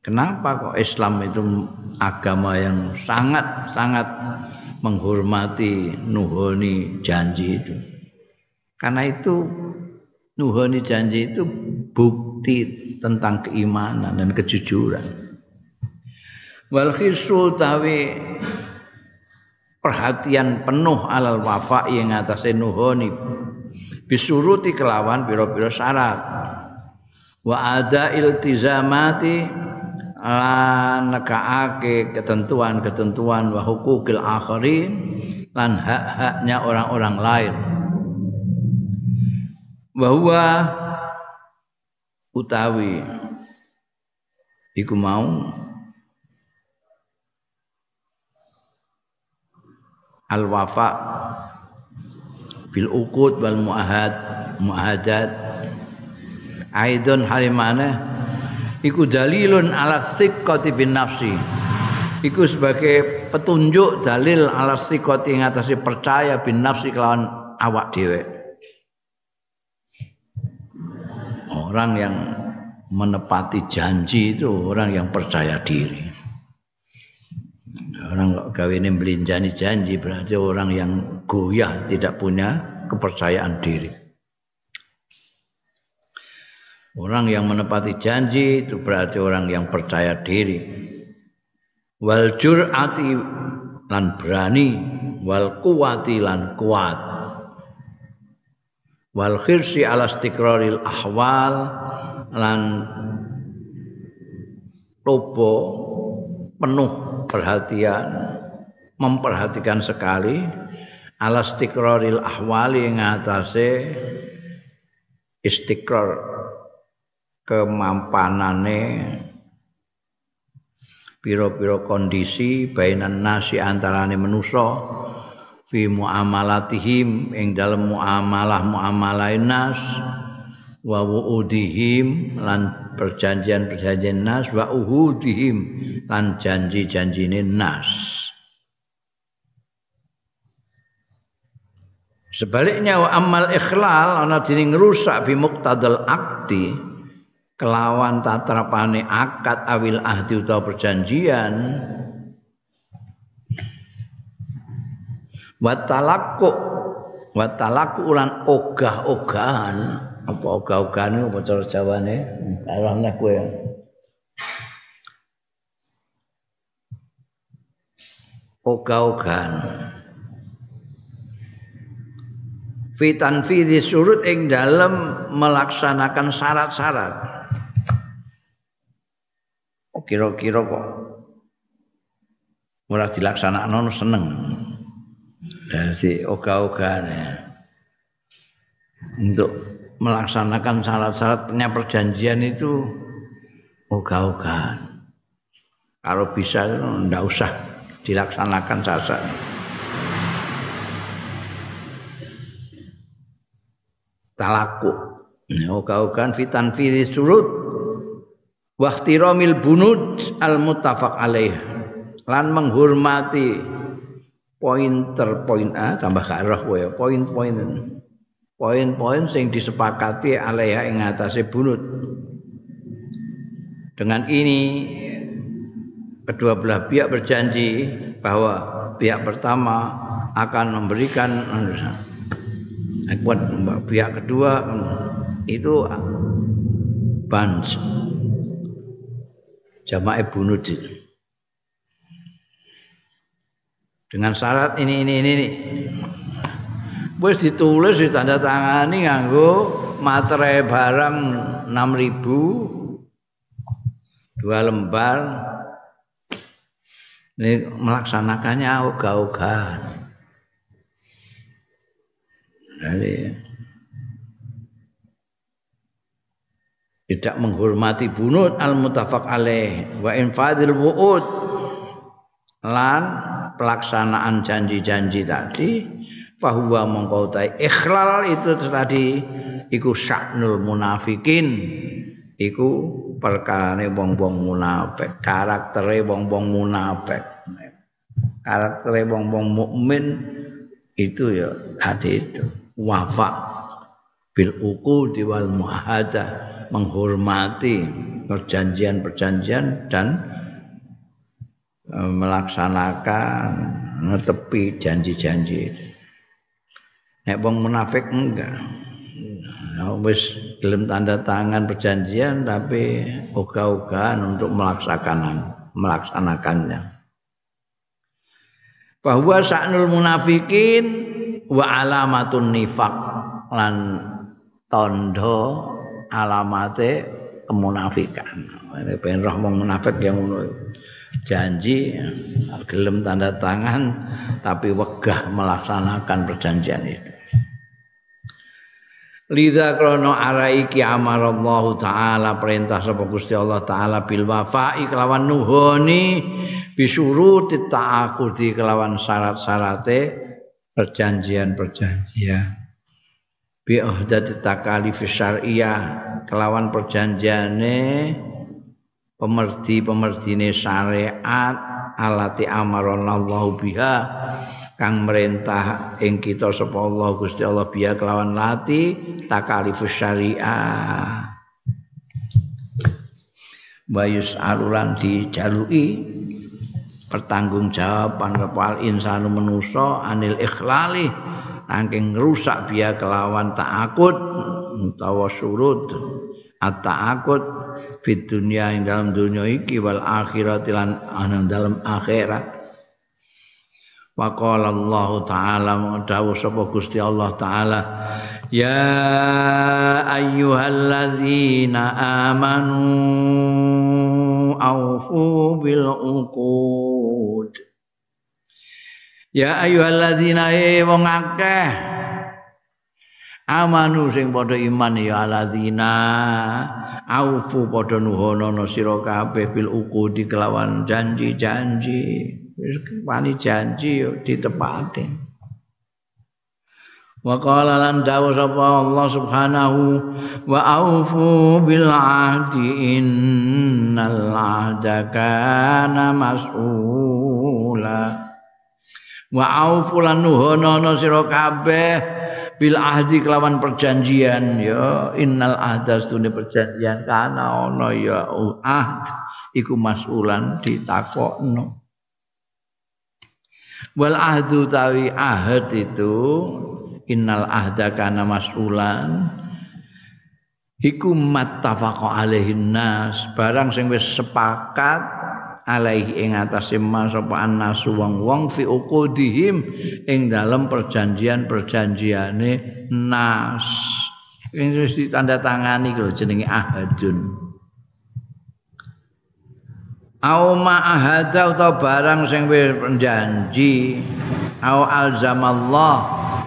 Kenapa kok Islam itu agama yang sangat sangat menghormati nuhoni janji itu? Karena itu nuhoni janji itu bukti tentang keimanan dan kejujuran. Wal khisru tawi perhatian penuh alal wafa yang atas nuhoni bisuruti kelawan biro-biro syarat. Wa ada iltizamati lan nekaake ketentuan-ketentuan wa hukukil akhirin lan hak-haknya orang-orang lain bahwa utawi iku mau al wafa bil uqud wal muahad muahadat. Aidon halimana iku dalilun ala thiqati bin nafsi. Iku sebagai petunjuk dalil ala thiqati ngatasi percaya bin nafsi kelawan awak dhewe orang yang menepati janji itu orang yang percaya diri. orang kok gawe ini belinjani janji berarti orang yang goyah tidak punya kepercayaan diri. Orang yang menepati janji itu berarti orang yang percaya diri. Wal jur'ati lan berani, wal kuwati lan kuat. Wal khirsi ala istiqraril ahwal lan lobo penuh perhatian memperhatikan sekali ala istiqraril ahwali ing atase istiqrar kemampanane pira-pira kondisi bainan nasi antarane manusa fi muamalatihim ing dalem muamalah muamalah nas wa wuudihim lan perjanjian-perjanjian nas wa uhudihim lan janji-janjine nas. Sebaliknya wa amal ikhlal ana dene ngrusak bi muqtadal akti kelawan tatrapane akad awil ahdi utawa perjanjian wa talaqu wa talaqu lan ogah-ogahan. Apa ogah-ogahan apa cara jawane arane kowe ogah-ogahan. Fitan tanfidhi surut ing dalam melaksanakan syarat-syarat. Kira-kira kok. Ora dilaksanakno seneng. Dari oga-ogane untuk melaksanakan syarat-syaratnya perjanjian itu oga-ogaan. Kalau bisa ndak usah dilaksanakan syarat-syarat. talaku oka-okan fitan fi surut wa ihtiramil bunud al muttafaq alaih lan menghormati pointer poin A tambah karah kowe. Poin-poin poin-poin sing disepakati alaiha ing atase bunut. Dengan ini kedua belah pihak berjanji bahwa pihak pertama akan memberikan buat pihak kedua itu bans jamaah bunuh dengan syarat ini ini ini, ini. wis ditulis ditanda tangani nganggo materai barang 6000 dua lembar. Ini melaksanakannya ogah-ogahan. Jadi tidak menghormati bunut al mutafaq alaih wa infadil wuud. Lan pelaksanaan janji-janji tadi bahwa mengkautai ikhlal itu tadi iku syaknul munafikin. Iku perkarane wong-wong munafik karaktere wong-wong munafik. Karaktere wong-wong mukmin itu ya tadi itu. Wafa bil uqudi wal muahada menghormati perjanjian-perjanjian dan melaksanakan netepi janji-janji. Nek wong munafik enggak. Wis gelem tanda tangan perjanjian tapi ogah-ogahan untuk melaksanakan melaksanakannya. Bahwa sa'nul munafikin wa alamatun nifak lan tondo alamate kemunafikan. Ini pengen roh munafik yang janji gelem tanda tangan tapi wegah melaksanakan perjanjian itu. Lidha krono araiki amarallahu taala perintah sapa Gusti Allah taala bil wafa'i kelawan nuhoni bisuruti ta'aqudi kelawan syarat-syarate perjanjian-perjanjian bi ahdati takalif syariah kelawan perjanjiane pemerdi-pemerdine syariat alati amaronallahu biha kang merintah ing kita sapa Allah Gusti Allah biha kelawan lati takalif syariah. Bayus aluran dijalui pertanggungjawaban kepal insanu menusa anil ikhlali angking rusak biya kelawan takut utawa surut at-ta'akut fit dunia ing dalam dunia iki wal akhirat lan dalam akhirat. Wa qala Allah taala dawuh sapa Gusti Allah taala. Ya ayyuhalladzina amanu aufu bil uqud. Ya ayyuhalladzina wong akeh amanu sing padha iman ya alladzina aufu padha nuhono sira kabeh bil uqudi kelawan janji-janji. Wani janji yo ditepati. Wa qala lan dawu sapa Allah subhanahu wa aufu bil ahdi innal ahda kana mas'ula. Wa aufu lan nuhono sira kabeh bil ahdi kelawan perjanjian ya. Innal ahda stune perjanjian kana ana ya ahd. Iku mas'ulan ditakokno. Wal ahdu tawi ahad itu innal ahda kana mas'ulan iku mattafaqa alaihin nas. Barang sing wis sepakat alaihi ing atase mas sapa annas wong-wong fi uqudihim ing dalam perjanjian-perjanjiane nas. Ini wis ditandatangani lho jenenge ahadun. Au ma'ahada utawa barang sing wis janji au alzamallah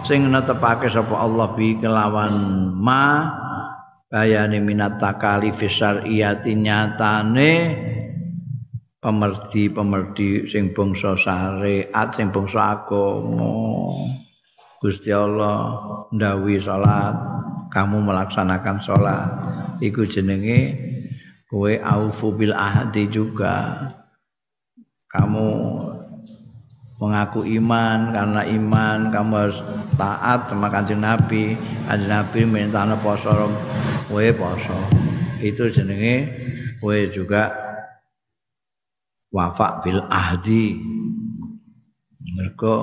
sing netepake sapa Allah bi kelawan ma bayane minat takalif syar'iyati nyatane pemerdi-pemerdi sing bangsa syariat sing bangsa agama. Gusti Allah ndawi salat kamu melaksanakan salat. Iku jenenge kowe aufu bil ahdi juga. Kamu mengaku iman karena iman kamu harus taat sama kanjeng Nabi. Kanjeng Nabi minta poso kowe poso. Itu jenenge kowe juga wafak bil ahdi. Mereka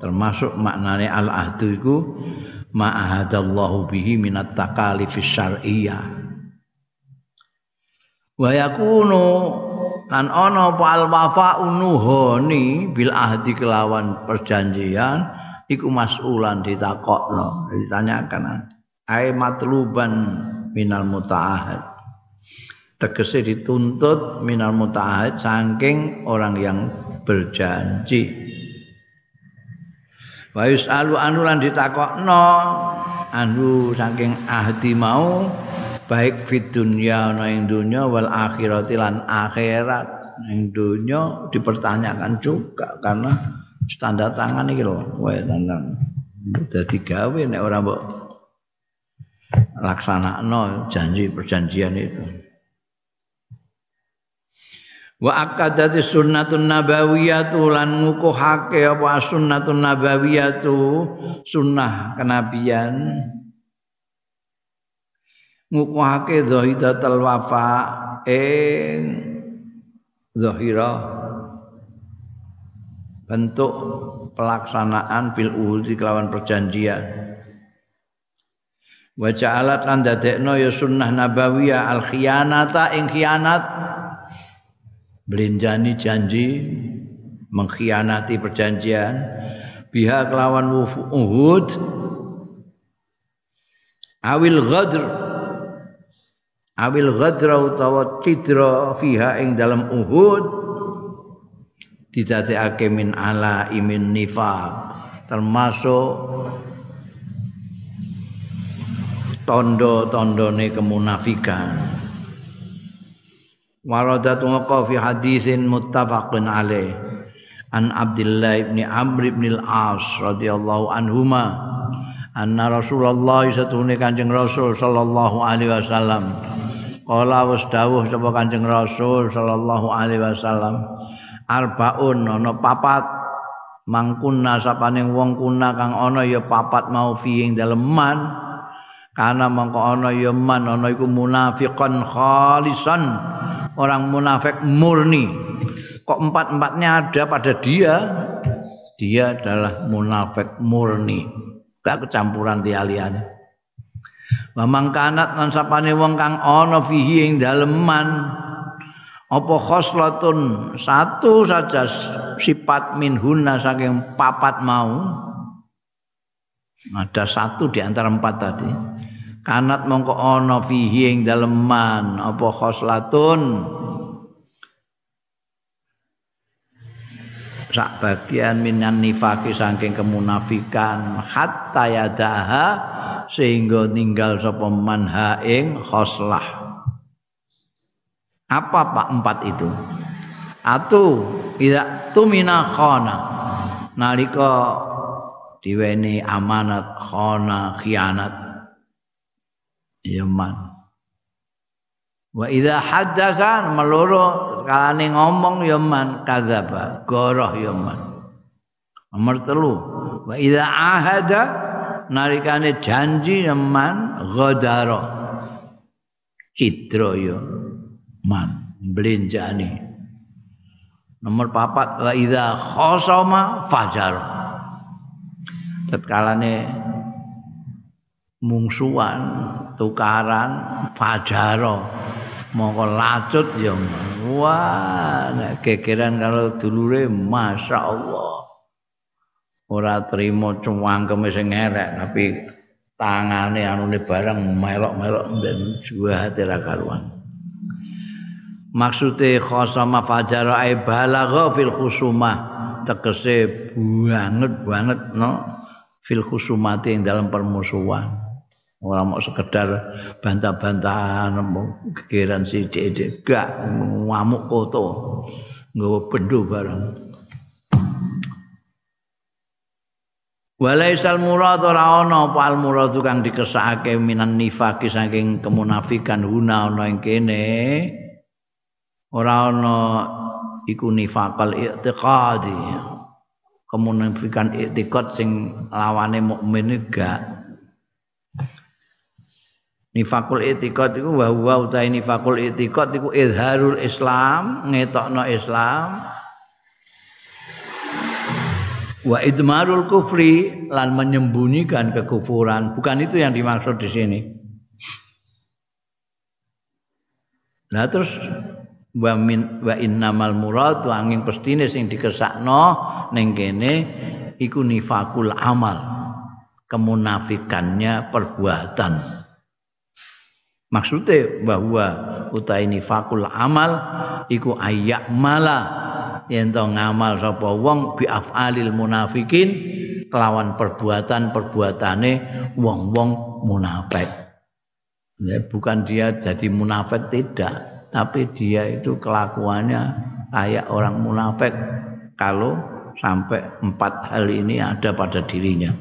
termasuk maknane al ahdu iku ma'ahadallahu bihi minat takalifis syar'iyyah wa yakunu lan ana al wafa unuhoni bil ahdi kelawan perjanjian iku mas'ulan ditakokno ditanyakan. Ai matluban minal mutaahid tegese dituntut minal mutaahid saking orang yang berjanji. Wa yusalu anu lan ditakokno anu saking ahdi mau baik fit dunya ana ing dunya wal akhirati lan akhirat ing dunya dipertanyakan juga karena standar tangan iki lho wae tangan. Dadi gawe nek ora mbok laksanakno janji perjanjian itu wa akadati sunnatun nabawiyatu lan ngukuhake apa sunnatun nabawiyatu sunnah kenabian. Ngukuhake zahidatul wafa ing zahira bentuk pelaksanaan bil uhudi kelawan perjanjian. Wa ja'alat lan dadekno ya sunnah nabawiyah al khiyanata ing khianat belinjani janji mengkhianati perjanjian biha kelawan uhud. Awil ghadr awil ghadra utawa cidra fiha ing dalam Uhud didadekake min ala imin nifaq termasuk tondo-tondone kemunafikan waradat waqa fi hadisin muttafaqun alaih. An Abdullah ibn Amr ibn al-As radhiyallahu anhuma anna Rasulullah satune Kanjeng Rasul sallallahu alaihi wasallam. Kala wis dawuh sapa Kanjeng Rasul sallallahu alaihi wasallam arbaun ana papat. Mangkunna sapaning wong kuna kang ana ya papat mau fi ing dalem man kana mangko ana ya man ana iku munafiqan khalisan orang munafik murni. Kok empat-empatnya ada pada dia? Dia adalah munafik murni. Gak kecampuran dialiane wa mangkanat lan sapane wong kang ana fihi ing daleman apa khoslatun? Satu saja sifat minhunna saking papat mau. Ada satu di antara empat tadi kanat mongko ana fihi ing daleman apa khoslatun sak bagian minan nifaki saking kemunafikan hatta yadaha sehingga ninggal sapa manha ing khoslah apa Pak empat itu? Atu ida tumina khona. Nalika diweni amanat khona khianat. Yaman. Wa idza haddatsa meloro kalane ngomong yaman kadzaba, goroh yaman. Nomor telu, wa idza ahada nalikane janji yaman ghadara. Cidra ya man blenjani nomor papat wa idza khosama fajar tatkalane mungsuan tukaran fajaro. Mongko lacut ya wah nek gegeran karo dulure masyaallah. Ora trimo cuwangkeme sing ngerek tapi tangane anune barang melok-melok ben juwate ra karuan. Maksude khosama fajara ai balagha fil khusumah tegese banget banget no fil khusumati ing dalam permusuhan ora mau sekedar bantah-bantahan gegeran sithik gak ngamuk koto nggawa bendo bareng. Walaisal murad ora ana apa al murad kang dikesake minan nifaki saking kemunafikan. Huna ana ing kene. Ora ana iku nifaqal i'tiqadi. Kemunafikan i'tiqad sing lawane mukmin gak nifaqul i'tiqad iku wa huwa utahe nifaqul i'tiqad iku izharul islam ngetokno islam. Wa idmarul kufri lan menyembunyikan kekufuran. Bukan itu yang dimaksud di sini. Nah terus wa min wa innamal murad angin pestine sing dikesakno ning kene iku nifakul amal kemunafikannya perbuatan maksudnya bahwa utai nifakul amal iku ayak mala. Yen to ngamal sapa wong bi afalil munafikin kelawan perbuatan-perbuatane wong-wong munafik. Ya, bukan dia jadi munafik tidak. Tapi dia itu kelakuannya kayak orang munafik. Kalau sampai empat hal ini ada pada dirinya.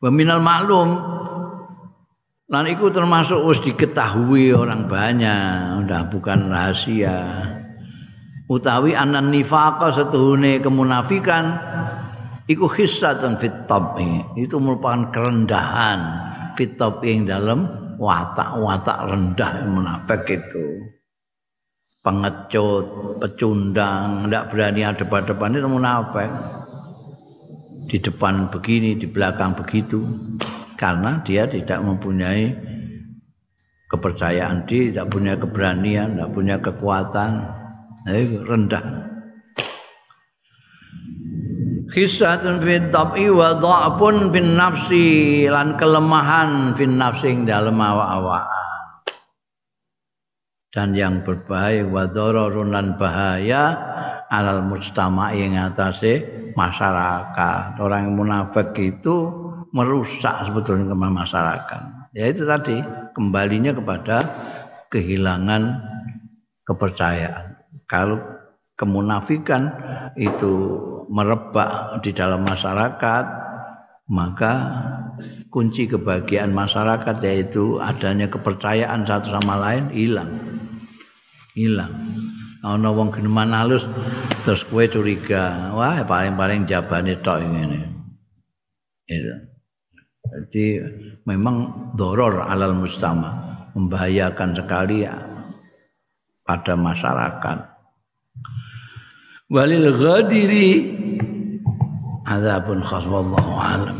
Peminal maklum lan itu termasuk harus diketahui orang banyak, udah bukan rahasia. Utawi anan nifaka setuhune kemunafikan iku hissatan fit Itu merupakan kerendahan fit yang dalam watak-watak rendah munafik itu pengecut, pecundang, tidak berani ada pada depan itu munafik. Di depan begini, di belakang begitu. Karena dia tidak mempunyai kepercayaan diri, tidak punya keberanian, tidak punya kekuatan. Jadi rendah. Khisatun fi tab'i wa dha'fun fin nafsi lan kelemahan fin nafsi dalam awak-awaan. Dan yang berbahaya wa dhararun lan bahaya alal mujtama yang atase masyarakat. Orang munafik itu merusak sebetulnya masyarakat. Ya itu tadi kembalinya kepada kehilangan kepercayaan. Kalau kemunafikan itu merebak di dalam masyarakat maka kunci kebahagiaan masyarakat yaitu adanya kepercayaan satu sama lain hilang hilang ana wong geneman halus terus kue curiga wah paling-paling jabane tok ngene itu jadi memang doror alal mustama membahayakan sekali pada masyarakat. Walil ghadiri azabun khas wallahu alam